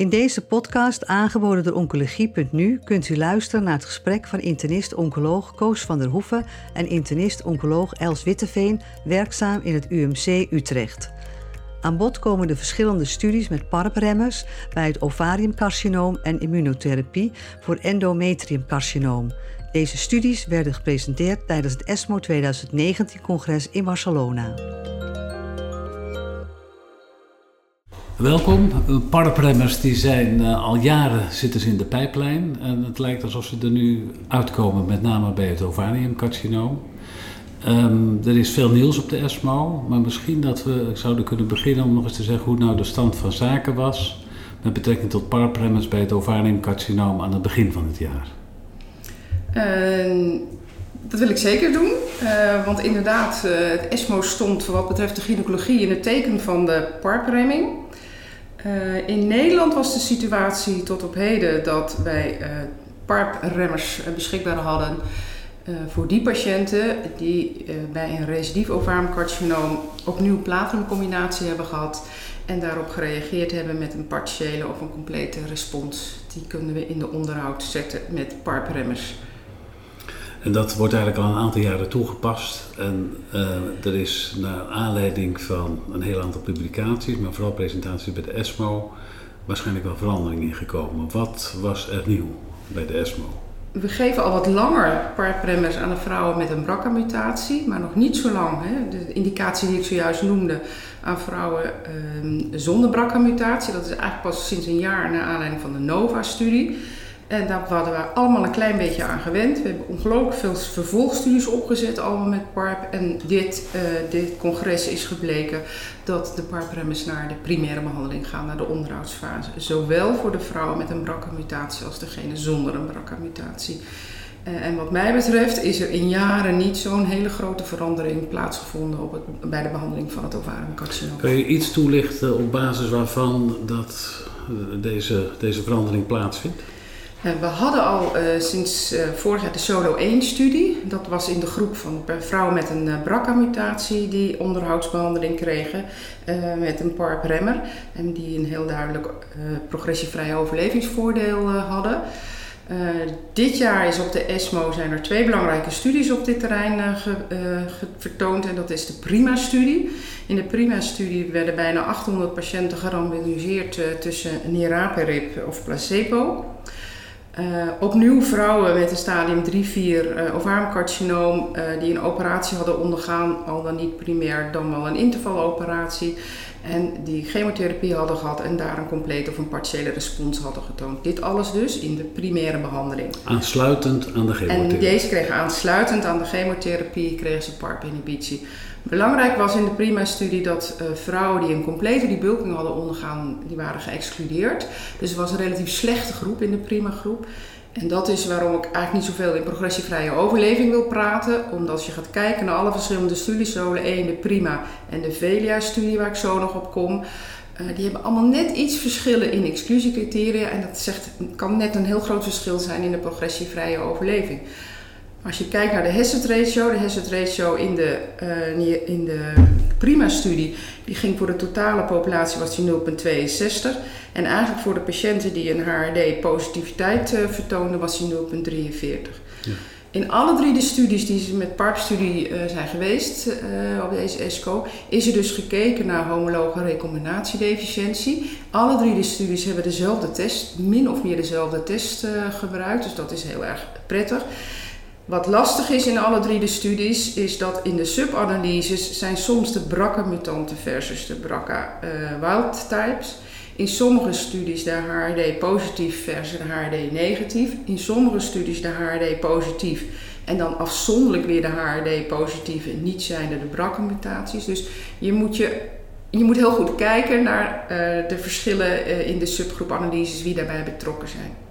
In deze podcast, aangeboden door Oncologie.nu, kunt u luisteren naar het gesprek van internist-oncoloog Koos van der Hoeven en internist-oncoloog Els Witteveen, werkzaam in het UMC Utrecht. Aan bod komen de verschillende studies met PARP-remmers bij het ovariumcarcinoom en immunotherapie voor endometriumcarcinoom. Deze studies werden gepresenteerd tijdens het ESMO 2019-congres in Barcelona. Welkom. Parapremmers die zijn uh, al jaren zitten ze in de pijplijn. En het lijkt alsof ze er nu uitkomen, met name bij het ovariumcarcinoom. Um, er is veel nieuws op de ESMO, maar misschien dat we zouden kunnen beginnen om nog eens te zeggen hoe nou de stand van zaken was met betrekking tot parapremmers bij het ovariumcarcinoom aan het begin van het jaar. Uh, dat wil ik zeker doen, uh, want inderdaad, het ESMO stond wat betreft de gynaecologie in het teken van de parpremming. Uh, in Nederland was de situatie tot op heden dat wij parpremmers beschikbaar hadden voor die patiënten die bij een recidief ovariumcarcinoom opnieuw platinumcombinatie hebben gehad en daarop gereageerd hebben met een partiële of een complete respons. Die kunnen we in de onderhoud zetten met parpremmers. En dat wordt eigenlijk al een aantal jaren toegepast. En uh, er is naar aanleiding van een heel aantal publicaties, maar vooral presentaties bij de ESMO, waarschijnlijk wel verandering in gekomen. Wat was er nieuw bij de ESMO? We geven al wat langer parpremmers aan de vrouwen met een BRCA-mutatie, maar nog niet zo lang. Hè. De indicatie die ik zojuist noemde aan vrouwen uh, zonder BRCA-mutatie, dat is eigenlijk pas sinds een jaar naar aanleiding van de NOVA-studie. En daar hadden we allemaal een klein beetje aan gewend. We hebben ongelooflijk veel vervolgstudies opgezet, allemaal met PARP. En dit, uh, dit congres is gebleken dat de PARP-remmers naar de primaire behandeling gaan, naar de onderhoudsfase. Zowel voor de vrouwen met een BRCA-mutatie als degene zonder een BRCA-mutatie. Uh, en wat mij betreft is er in jaren niet zo'n hele grote verandering plaatsgevonden op het, bij de behandeling van het ovariumcarcinoom. Kun je iets toelichten op basis waarvan dat, deze, deze verandering plaatsvindt? Eh, we hadden al uh, sinds uh, vorig jaar de Solo 1-studie. Dat was in de groep van vrouwen met een BRCA-mutatie die onderhoudsbehandeling kregen met een PARP-remmer. En die een heel duidelijk progressievrij overlevingsvoordeel hadden. dit jaar is op de ESMO zijn er twee belangrijke studies op dit terrein ge, vertoond. En dat is de PRIMA-studie. In de PRIMA-studie werden bijna 800 patiënten gerandomiseerd tussen niraparib of placebo. Uh, opnieuw vrouwen met een stadium 3-4 uh, ovariumcarcinoom uh, die een operatie hadden ondergaan, al dan niet primair, dan wel een intervaloperatie. En die chemotherapie hadden gehad en daar een complete of een partiële respons hadden getoond. Dit alles dus in de primaire behandeling. Aansluitend aan de chemotherapie. En deze kregen aansluitend aan de chemotherapie kregen ze PARP-inhibitie. Belangrijk was in de PRIMA-studie dat uh, vrouwen die een complete debulking hadden ondergaan, die waren geëxcludeerd. Dus het was een relatief slechte groep in de PRIMA-groep. En dat is waarom ik eigenlijk niet zoveel in progressievrije overleving wil praten. Omdat als je gaat kijken naar alle verschillende studies, de 1, de PRIMA en de VELIA-studie waar ik zo nog op kom. Uh, die hebben allemaal net iets verschillen in exclusiecriteria. En dat zegt, kan net een heel groot verschil zijn in de progressievrije overleving. Als je kijkt naar de hazard ratio, de hazard ratio in de, uh, in de PRIMA-studie, die ging voor de totale populatie was die 0,62. En eigenlijk voor de patiënten die een HRD-positiviteit uh, vertoonden, was die 0,43. Ja. In alle drie de studies die ze met PARP-studie uh, zijn geweest op deze ESCO, is er dus gekeken naar homologe recombinatiedeficiëntie. Alle drie de studies hebben dezelfde test, min of meer dezelfde test gebruikt, dus dat is heel erg prettig. Wat lastig is in alle drie de studies, is dat in de subanalyses zijn soms de BRCA-mutanten versus de BRCA uh, wild types. In sommige studies de HRD positief versus de HRD negatief. In sommige studies de HRD positief en dan afzonderlijk weer de HRD positief en niet zijnde de BRCA-mutaties. Dus je moet, je, je moet heel goed kijken naar uh, de verschillen uh, in de subgroepanalyses, wie daarbij betrokken zijn.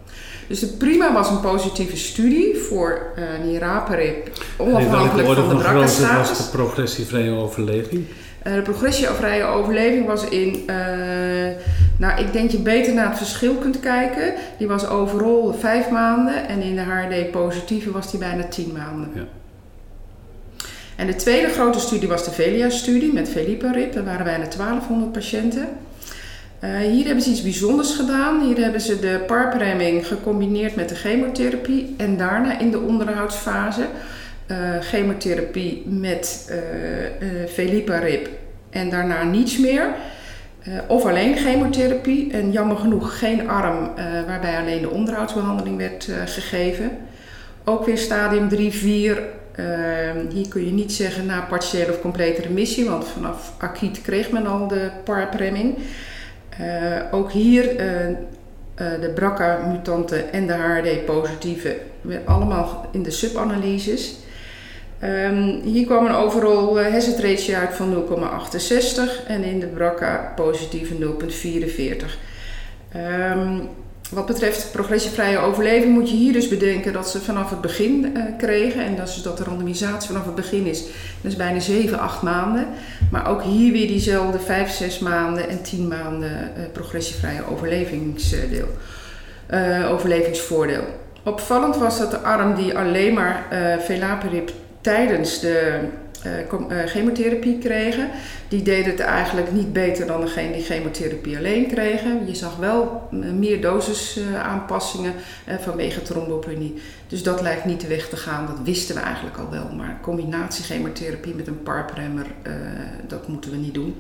Dus de prima was een positieve studie voor uh, niraparib, onafhankelijk van de BRCA-status. was de progressievrije overleving? Uh, de progressievrije overleving was in, uh, nou ik denk je beter naar het verschil kunt kijken. Die was overal vijf maanden en in de HRD-positieve was die bijna tien maanden. Ja. En de tweede grote studie was de VELIA-studie met Veliparib. Daar waren bijna 1200 patiënten. Hier hebben ze iets bijzonders gedaan. Hier hebben ze de parpremming gecombineerd met de chemotherapie en daarna in de onderhoudsfase chemotherapie met Feliparib en daarna niets meer. of alleen chemotherapie en jammer genoeg geen arm waarbij alleen de onderhoudsbehandeling werd gegeven. Ook weer stadium 3, 4 Ehm, hier kun je niet zeggen na partiële of complete remissie, want vanaf acuut kreeg men al de parpremming. Uh, ook hier uh, uh, de BRCA-mutanten en de HRD-positieve, allemaal in de subanalyses. Um, hier kwam een overal hazard ratio uit van 0,68 en in de BRCA-positieve 0,44. Um, wat betreft progressievrije overleving moet je hier dus bedenken dat ze vanaf het begin uh, kregen. En dat is dat de randomisatie vanaf het begin is. Dat is bijna 7, 8 maanden. Maar ook hier weer diezelfde 5, 6 maanden en 10 maanden uh, progressievrije overlevingsdeel, uh, overlevingsvoordeel. Opvallend was dat de arm die alleen maar velaperib tijdens de uh, chemotherapie kregen. Die deden het eigenlijk niet beter dan degene die chemotherapie alleen kregen. Je zag wel eh, meer dosisaanpassingen uh, vanwege trombopenie. Dus dat lijkt niet de weg te gaan. Dat wisten we eigenlijk al wel. Maar combinatie chemotherapie met een parpremmer, dat moeten we niet doen.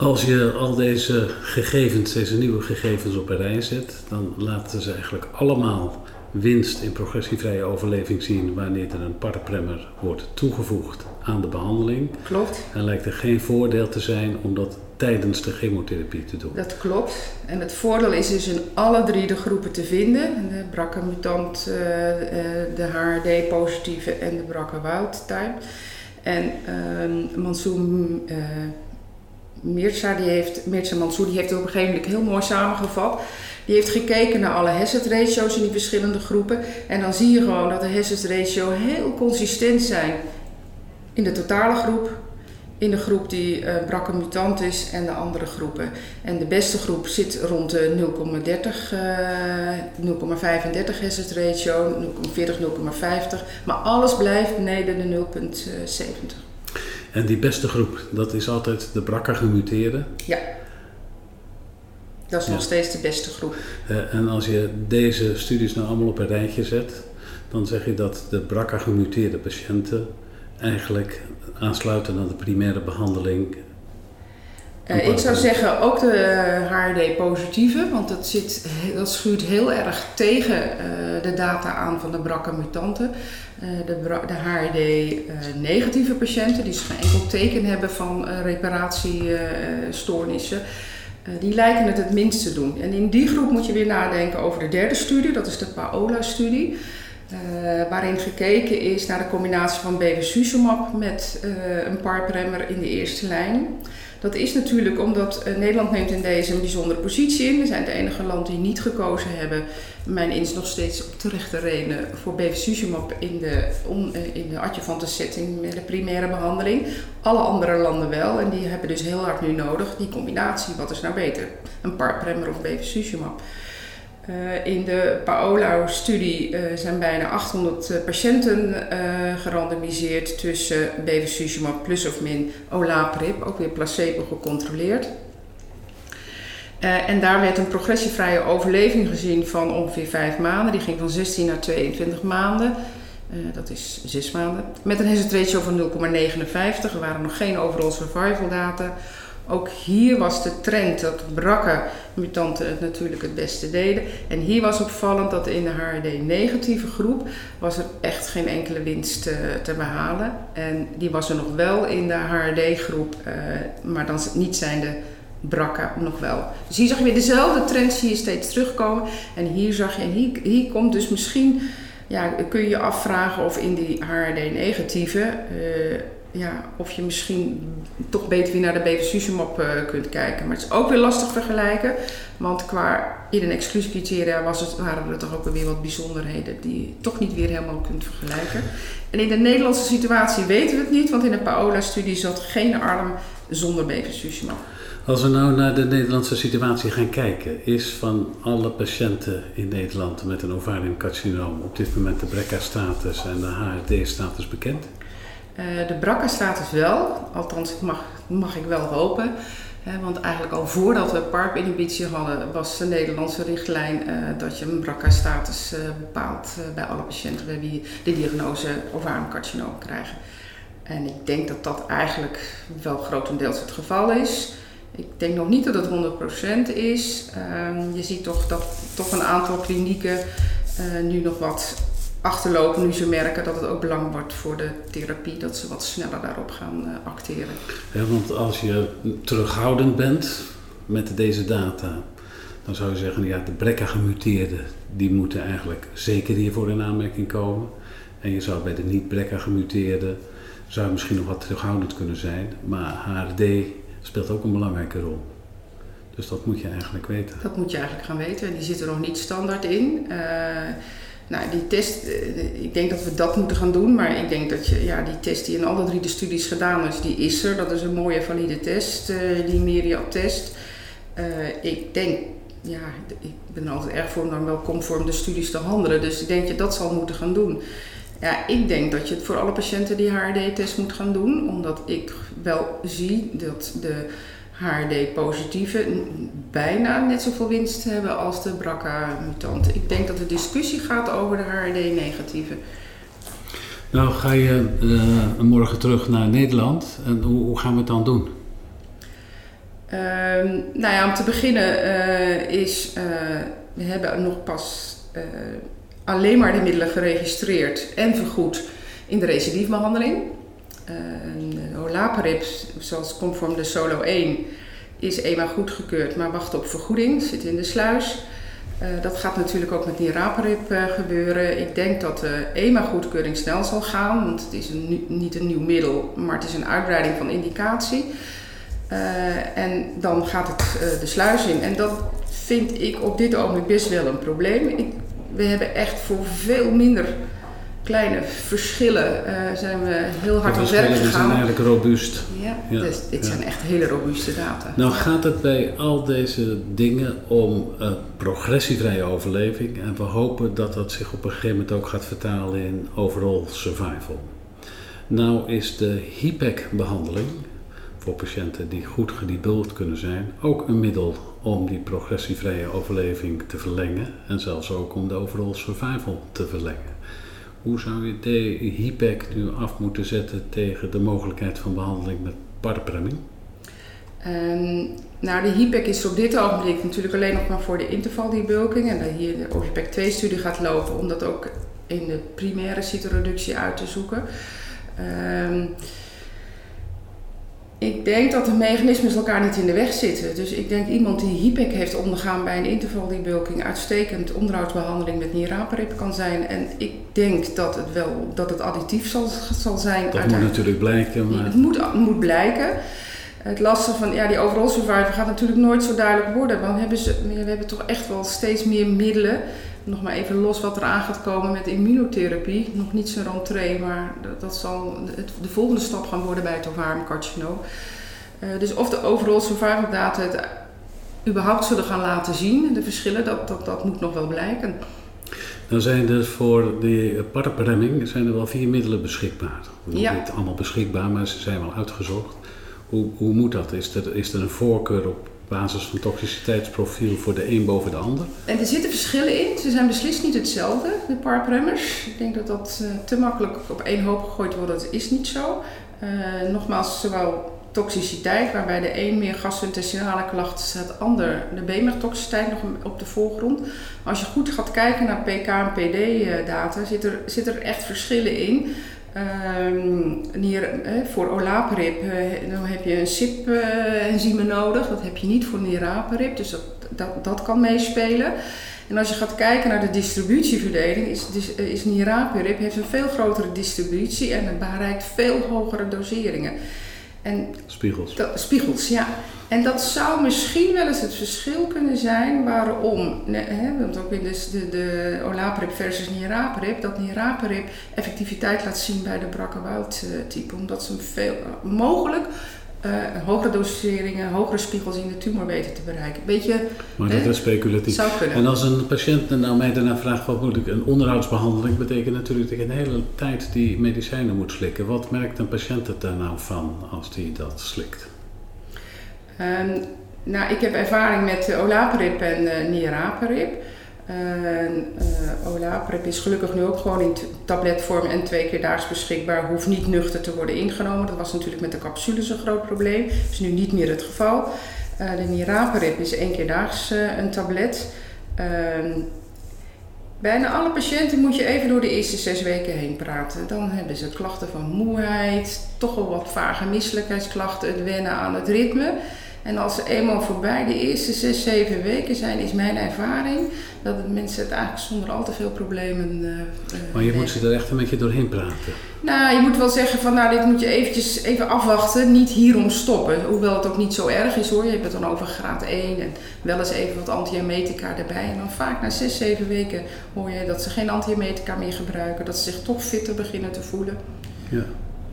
Als je al deze gegevens, deze nieuwe gegevens op een rij zet, dan laten ze eigenlijk allemaal winst in progressievrije overleving zien wanneer er een parpremmer wordt toegevoegd aan de behandeling. Klopt. En lijkt er geen voordeel te zijn om dat tijdens de chemotherapie te doen. Dat klopt. En het voordeel is dus in alle drie de groepen te vinden. De BRCA-mutant, eh, eh, de HRD-positieve en de BRCA-wild-type. En uh, Mansour uh, Mirza, die heeft, Mirza Mansour, die heeft het op een gegeven moment heel mooi samengevat. Die heeft gekeken naar alle hazard ratio's in die verschillende groepen. En dan zie je gewoon dat de hazard ratio heel consistent zijn in de totale groep, in de groep die uh, brakke mutant is en de andere groepen. En de beste groep zit rond de 0,30, uh, 0,35 hazard ratio, 0,40, 0,50. Maar alles blijft beneden de 0,70. En die beste groep, dat is altijd de brakke gemuteerde? Ja. Dat is nog steeds de beste groep. Uh, en als je deze studies nou allemaal op een rijtje zet, dan zeg je dat de BRCA gemuteerde patiënten eigenlijk aansluiten aan de primaire behandeling. Uh, ik zou zeggen ook de HRD-positieve, want dat, zit, dat schuurt heel erg tegen uh, de data aan van de BRCA-mutanten. de, de HRD-negatieve patiënten, die geen enkel teken hebben van reparatiestoornissen. Eh, die lijken het het minst te doen. En in die groep moet je weer nadenken over de derde studie, dat is de PAOLA-studie. Uh, waarin gekeken is naar de combinatie van bevacizumab met uh, een parpremmer in de eerste lijn. Dat is natuurlijk omdat uh, Nederland neemt in deze een bijzondere positie in. We zijn het enige land die niet gekozen hebben, mijn ins nog steeds op terechte reden, voor bevacizumab in de, on, in de adjuvante setting met de primaire behandeling. Alle andere landen wel en die hebben dus heel hard nu nodig die combinatie. Wat is nou beter? Een parpremmer of bevacizumab? Uh, in de Paolo-studie uh, zijn bijna 800 uh, patiënten gerandomiseerd tussen bevacizumab plus of min olaparib, ook weer placebo gecontroleerd. en daar werd een progressievrije overleving gezien van ongeveer 5 maanden. Die ging van 16 naar 22 maanden. dat is 6 maanden. Met een hazard ratio van 0,59. Er waren nog geen overall survival data. Ook hier was de trend dat brakke mutanten het natuurlijk het beste deden. En hier was opvallend dat in de HRD-negatieve groep was er echt geen enkele winst te, eh, te behalen. En die was er nog wel in de HRD-groep, eh, maar dan niet zijn de brakke nog wel. Dus hier zag je weer dezelfde trend zie je steeds terugkomen. En hier zag je, en hier, komt dus misschien, ja, kun je je afvragen of in die HRD-negatieve... Uh, ja, of je misschien toch beter weer naar de bevacizumab uh, kunt kijken. Maar het is ook weer lastig vergelijken, want qua in- en exclusiecriteria was het, waren er toch ook weer wat bijzonderheden die je toch niet weer helemaal kunt vergelijken. En in de Nederlandse situatie weten we het niet, want in de Paola-studie zat geen arm zonder bevacizumab. Als we nou naar de Nederlandse situatie gaan kijken, is van alle patiënten in Nederland met een ovariumcarcinoom op dit moment de BRCA-status en de HRD-status bekend? Uh, de BRCA-status wel, althans mag, mag ik wel hopen. want eigenlijk al voordat we PARP-inhibitie hadden, was de Nederlandse richtlijn uh, dat je een BRCA-status uh, bepaalt bij alle patiënten bij wie de diagnose ovariumcarcinoom krijgen. En ik denk dat dat eigenlijk wel grotendeels het geval is. Ik denk nog niet dat het 100% is. Um, je ziet toch dat toch een aantal klinieken nu nog wat achterlopen nu ze merken dat het ook belangrijk wordt voor de therapie, dat ze wat sneller daarop gaan uh, acteren. Ja, want als je terughoudend bent met deze data, dan zou je zeggen, ja, de BRCA gemuteerden, die moeten eigenlijk zeker hiervoor in aanmerking komen. En je zou bij de niet BRCA gemuteerden, zou misschien nog wat terughoudend kunnen zijn, maar HRD speelt ook een belangrijke rol. Dus dat moet je eigenlijk weten. Dat moet je eigenlijk gaan weten. En die zit er nog niet standaard in. Uh, nou, die test, uh, ik denk dat we dat moeten gaan doen. Maar ik denk dat je, ja, die test die in alle drie de studies gedaan is, die is er. Dat is een mooie valide test, uh, die Myriad-test. ik denk, ja, ik ben altijd erg voor om dan wel conform de studies te handelen. Dus ik denk dat je dat zal moeten gaan doen. Ja, ik denk dat je het voor alle patiënten die HRD-test moet gaan doen, omdat ik wel zie dat de HRD-positieve bijna net zoveel winst hebben als de BRCA-mutanten. Ik denk dat de discussie gaat over de HRD-negatieve. Nou, ga je uh, morgen terug naar Nederland en hoe, hoe, gaan we het dan doen? Uh, nou ja, om te beginnen uh, is, uh, we hebben nog pas alleen maar de middelen geregistreerd en vergoed in de recidiefbehandeling. Uh, olaparib, zoals conform de Solo 1, is eenmaal goedgekeurd, maar wacht op vergoeding, zit in de sluis. Uh, dat gaat natuurlijk ook met niraparib uh, gebeuren. Ik denk dat de EMA-goedkeuring snel zal gaan, want het is een, niet een nieuw middel, maar het is een uitbreiding van indicatie. Uh, en dan gaat het de sluis in. En dat vind ik op dit ogenblik best wel een probleem. We hebben echt voor veel minder kleine verschillen uh, zijn we heel hard aan werk gegaan. zijn eigenlijk robuust. Ja, ja dus dit ja. zijn echt hele robuuste data. Nou gaat het bij al deze dingen om uh, progressievrije overleving en we hopen dat dat zich op een gegeven moment ook gaat vertalen in overall survival. Nou is de HIPEC-behandeling voor patiënten die goed gedebuld kunnen zijn ook een middel om die progressievrije overleving te verlengen en zelfs ook om de overall survival te verlengen. Hoe zou je de HIPEC nu af moeten zetten tegen de mogelijkheid van behandeling met parpremming? Um, nou, de HIPEC is op dit ogenblik natuurlijk alleen nog maar voor de intervaldebulking en dat hier de OVPEC 2-studie gaat lopen om dat ook in de primaire cytoreductie uit te zoeken. Um, ik denk dat de mechanismes elkaar niet in de weg zitten. Dus ik denk iemand die HIPEC heeft ondergaan bij een intervaldebulking uitstekend onderhoudsbehandeling met niraparib kan zijn. En ik denk dat het wel dat het additief zal, zal zijn. Dat moet natuurlijk blijken. Maar... Het moet, moet blijken. Het lastige van ja, die overall survival gaat natuurlijk nooit zo duidelijk worden. Want we hebben, ze, we hebben toch echt wel steeds meer middelen nog maar even los wat er aan gaat komen met immunotherapie. Nog niet zijn rentree, maar dat, dat zal het, de volgende stap gaan worden bij het ovariumcarcinoom. Uh, dus of de overall survival data het überhaupt zullen gaan laten zien, de verschillen, dat, dat, dat moet nog wel blijken. Dan zijn er voor de parpremming zijn er wel vier middelen beschikbaar. Ja. Niet allemaal beschikbaar, maar ze zijn wel uitgezocht. Hoe, hoe moet dat? Is er, is er een voorkeur op basis van toxiciteitsprofiel voor de een boven de ander? En er zitten verschillen in. Ze zijn beslist niet hetzelfde, de parpremmers. Ik denk dat dat uh, te makkelijk op één hoop gegooid wordt. Dat is niet zo. Uh, nogmaals, zowel toxiciteit, waarbij de een meer gastrointestinale klachten staat, de ander de BMR-toxiciteit nog op de voorgrond. Als je goed gaat kijken naar PK en PD-data, zit er, zit er echt verschillen in. Um, eh, voor olaparib uh, dan heb je een SIP-enzyme nodig. Dat heb je niet voor niraparib, dus dat, dat, dat kan meespelen. En als je gaat kijken naar de distributieverdeling, is, is, is niraparib heeft een veel grotere distributie en het bereikt veel hogere doseringen. En spiegels. Dat, spiegels, ja. En dat zou misschien wel eens het verschil kunnen zijn waarom, hè, want ook in de, de, de olaparib versus niraparib, dat niraparib effectiviteit laat zien bij de brakkenwoud type. Omdat ze veel, mogelijk uh, hogere doseringen, hogere spiegels in de tumor weten te bereiken. Beetje, maar dat is speculatief. Zou kunnen. En als een patiënt nou mij daarna vraagt wat moet ik, een onderhoudsbehandeling betekent natuurlijk dat je een hele tijd die medicijnen moet slikken. Wat merkt een patiënt er daar nou van als die dat slikt? Ehm, nou, ik heb ervaring met olaparib en uh, niraparib. Uh, olaparib is gelukkig nu ook gewoon in tabletvorm en twee keer daags beschikbaar. Hoeft niet nuchter te worden ingenomen. Dat was natuurlijk met de capsules een groot probleem. Dat is nu niet meer het geval. Uh, de niraparib is één keer daags een tablet. Ehm, bijna alle patiënten moet je even door de eerste zes weken heen praten. Dan hebben ze klachten van moeheid, toch wel wat vage misselijkheidsklachten, het wennen aan het ritme. En als ze eenmaal voorbij de eerste zes, zeven weken zijn, is mijn ervaring dat het mensen het eigenlijk zonder al te veel problemen. Uh, maar je moet ze er echt een beetje doorheen praten. Nou, je moet wel zeggen van nou, dit moet je eventjes even afwachten, niet hierom stoppen. Hoewel het ook niet zo erg is hoor. Je hebt het dan over graad 1 en wel eens even wat antiemetica erbij. En dan vaak na 6, 7 weken hoor je dat ze geen antiemetica meer gebruiken, dat ze zich toch fitter beginnen te voelen. Ja.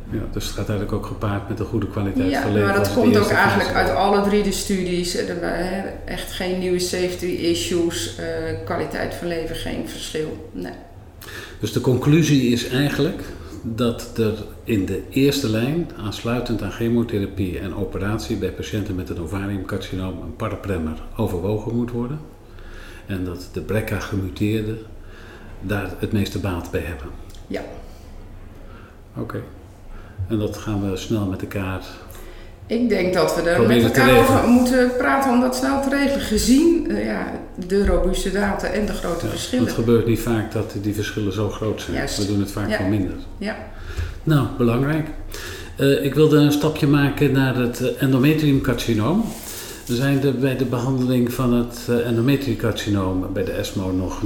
Ja, dus het gaat eigenlijk ook gepaard met een goede kwaliteit van leven. Ja, maar dat komt ook eigenlijk uit alle drie de studies. Er echt geen nieuwe safety issues, uh, kwaliteit van leven, geen verschil. Nee. Dus de conclusie is eigenlijk dat er in de eerste lijn, aansluitend aan chemotherapie en operatie bij patiënten met een ovariumcarcinoom, een parapremmer overwogen moet worden. En dat de BRCA gemuteerden daar het meeste baat bij hebben. Ja. Oké. En dat gaan we snel met elkaar. Ik denk dat we er met elkaar over moeten praten om dat snel te regelen. Gezien uh, ja, de robuuste data en de grote verschillen. Het gebeurt niet vaak dat die verschillen zo groot zijn. We doen het vaak ja. wel minder. Ja. Nou, belangrijk. Uh, ik wilde een stapje maken naar het eh, endometriumcarcinoom. Er zijn bij de behandeling van het endometriumcarcinoom bij de ESMO nog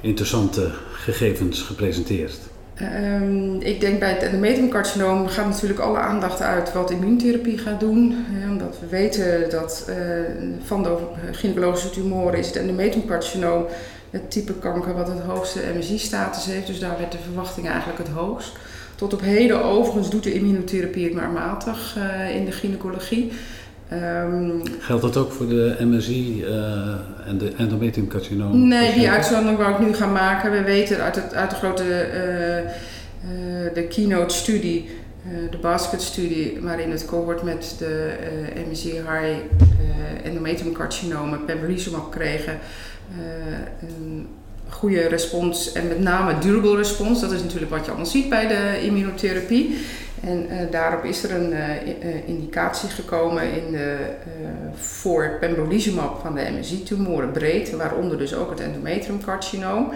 interessante gegevens gepresenteerd. Um, ik denk bij het endometriumcarcinoom gaat natuurlijk alle aandacht uit wat immuuntherapie gaat doen. omdat we weten dat uh, van de gynaecologische tumoren is het endometriumcarcinoom het type kanker wat het hoogste MSI-status heeft. Dus daar werd de verwachting eigenlijk het hoogst. Tot op heden overigens doet de immunotherapie het maar matig uh, in de gynaecologie. Um, Geldt dat ook voor de MSI uh, en de endometriumcarcinoom? Nee, die uitzondering wou ik nu gaan maken. We weten uit, het, uit de grote uh, uh, de keynote-studie, de basket-studie, waarin het cohort met de MSI high endometriumcarcinomen pembrolizumab kregen, een goede respons en met name durable respons. Dat is natuurlijk wat je allemaal ziet bij de immunotherapie. En uh, daarop is er een uh, indicatie gekomen in de, voor pembrolizumab van de MSI-tumoren breed, waaronder dus ook het endometriumcarcinoom.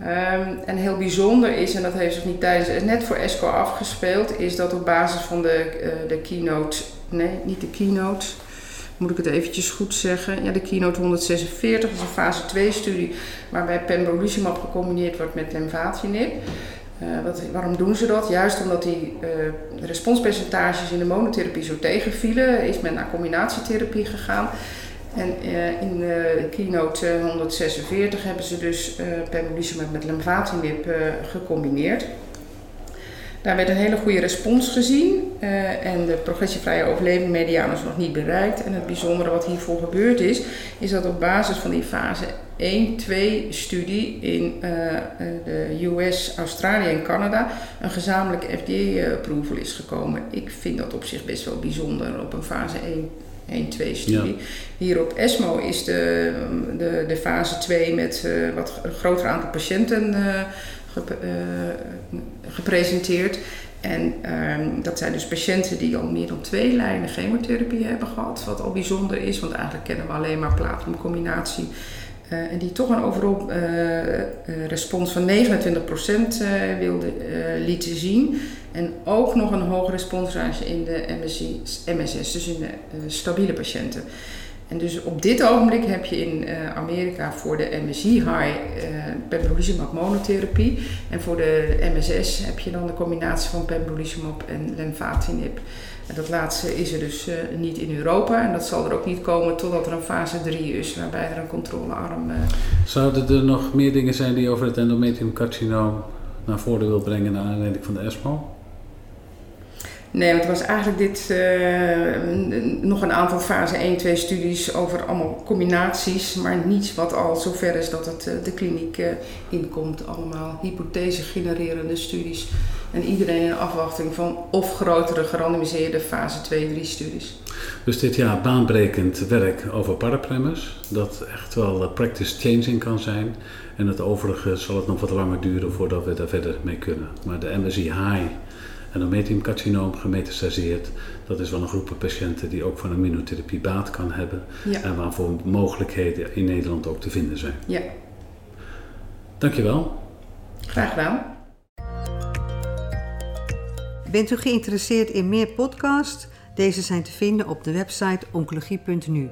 Um, en heel bijzonder is, en dat heeft zich niet tijdens, net voor ESCO afgespeeld, is dat op basis van de, de keynote, nee, niet de keynote, moet ik het eventjes goed zeggen. Ja, de keynote 146 is een fase 2 studie waarbij pembrolizumab gecombineerd wordt met lenvatinib. Uh, wat, waarom doen ze dat? Juist omdat die uh, responspercentages in de monotherapie zo tegenvielen, is men naar combinatietherapie gegaan. En uh, in de keynote 146 hebben ze dus pembrolizumab met lenvatinib gecombineerd. Daar werd een hele goede respons gezien uh, en de progressievrije overleving mediaan is nog niet bereikt. En het bijzondere wat hiervoor gebeurd is, is dat op basis van die fase 1-2 studie in uh, de US, Australië en Canada een gezamenlijke FDA-approval is gekomen. Ik vind dat op zich best wel bijzonder op een fase 1 1-2 studie. Ja. Hier op ESMO is de, de, de fase 2 met uh, wat groter aantal patiënten uh, gepresenteerd. En um, dat zijn dus patiënten die al meer dan twee lijnen chemotherapie hebben gehad. Wat al bijzonder is, want eigenlijk kennen we alleen maar platinumcombinatie. Uh, en die toch een overal uh, respons van 29% wilde lieten zien. En ook nog een hoge responsrate in de MSS, dus in de stabiele patiënten. En dus op dit ogenblik heb je in uh, Amerika voor de MSI-high uh, pembrolizumab monotherapie. En voor de MSS heb je dan de combinatie van pembrolizumab en lenvatinib. En dat laatste is er dus uh, niet in Europa. En dat zal er ook niet komen totdat er een fase 3 is, waarbij er een controlearm... Zouden er nog meer dingen zijn die over het endometriumcarcinoom naar voren wil brengen naar aanleiding van de ESMO? Nee, het was eigenlijk dit uh, nog een aantal fase 1, 2 studies over allemaal combinaties, maar niets wat al zover is dat het uh, de kliniek uh, inkomt. Allemaal hypothese genererende studies. En iedereen in afwachting van of grotere gerandomiseerde fase 2, 3 studies. Dus dit jaar baanbrekend werk over parapremmers, dat echt wel practice changing kan zijn. En het overige zal het nog wat langer duren voordat we daar verder mee kunnen. Maar de MSI High endometriumcarcinoom gemetastaseerd. Dat is wel een groep patiënten die ook van een immunotherapie baat kan hebben. Ja. En waarvoor mogelijkheden in Nederland ook te vinden zijn. Ja. Dankjewel. Graag gedaan. Bent u geïnteresseerd in meer podcasts? Deze zijn te vinden op de website oncologie.nu.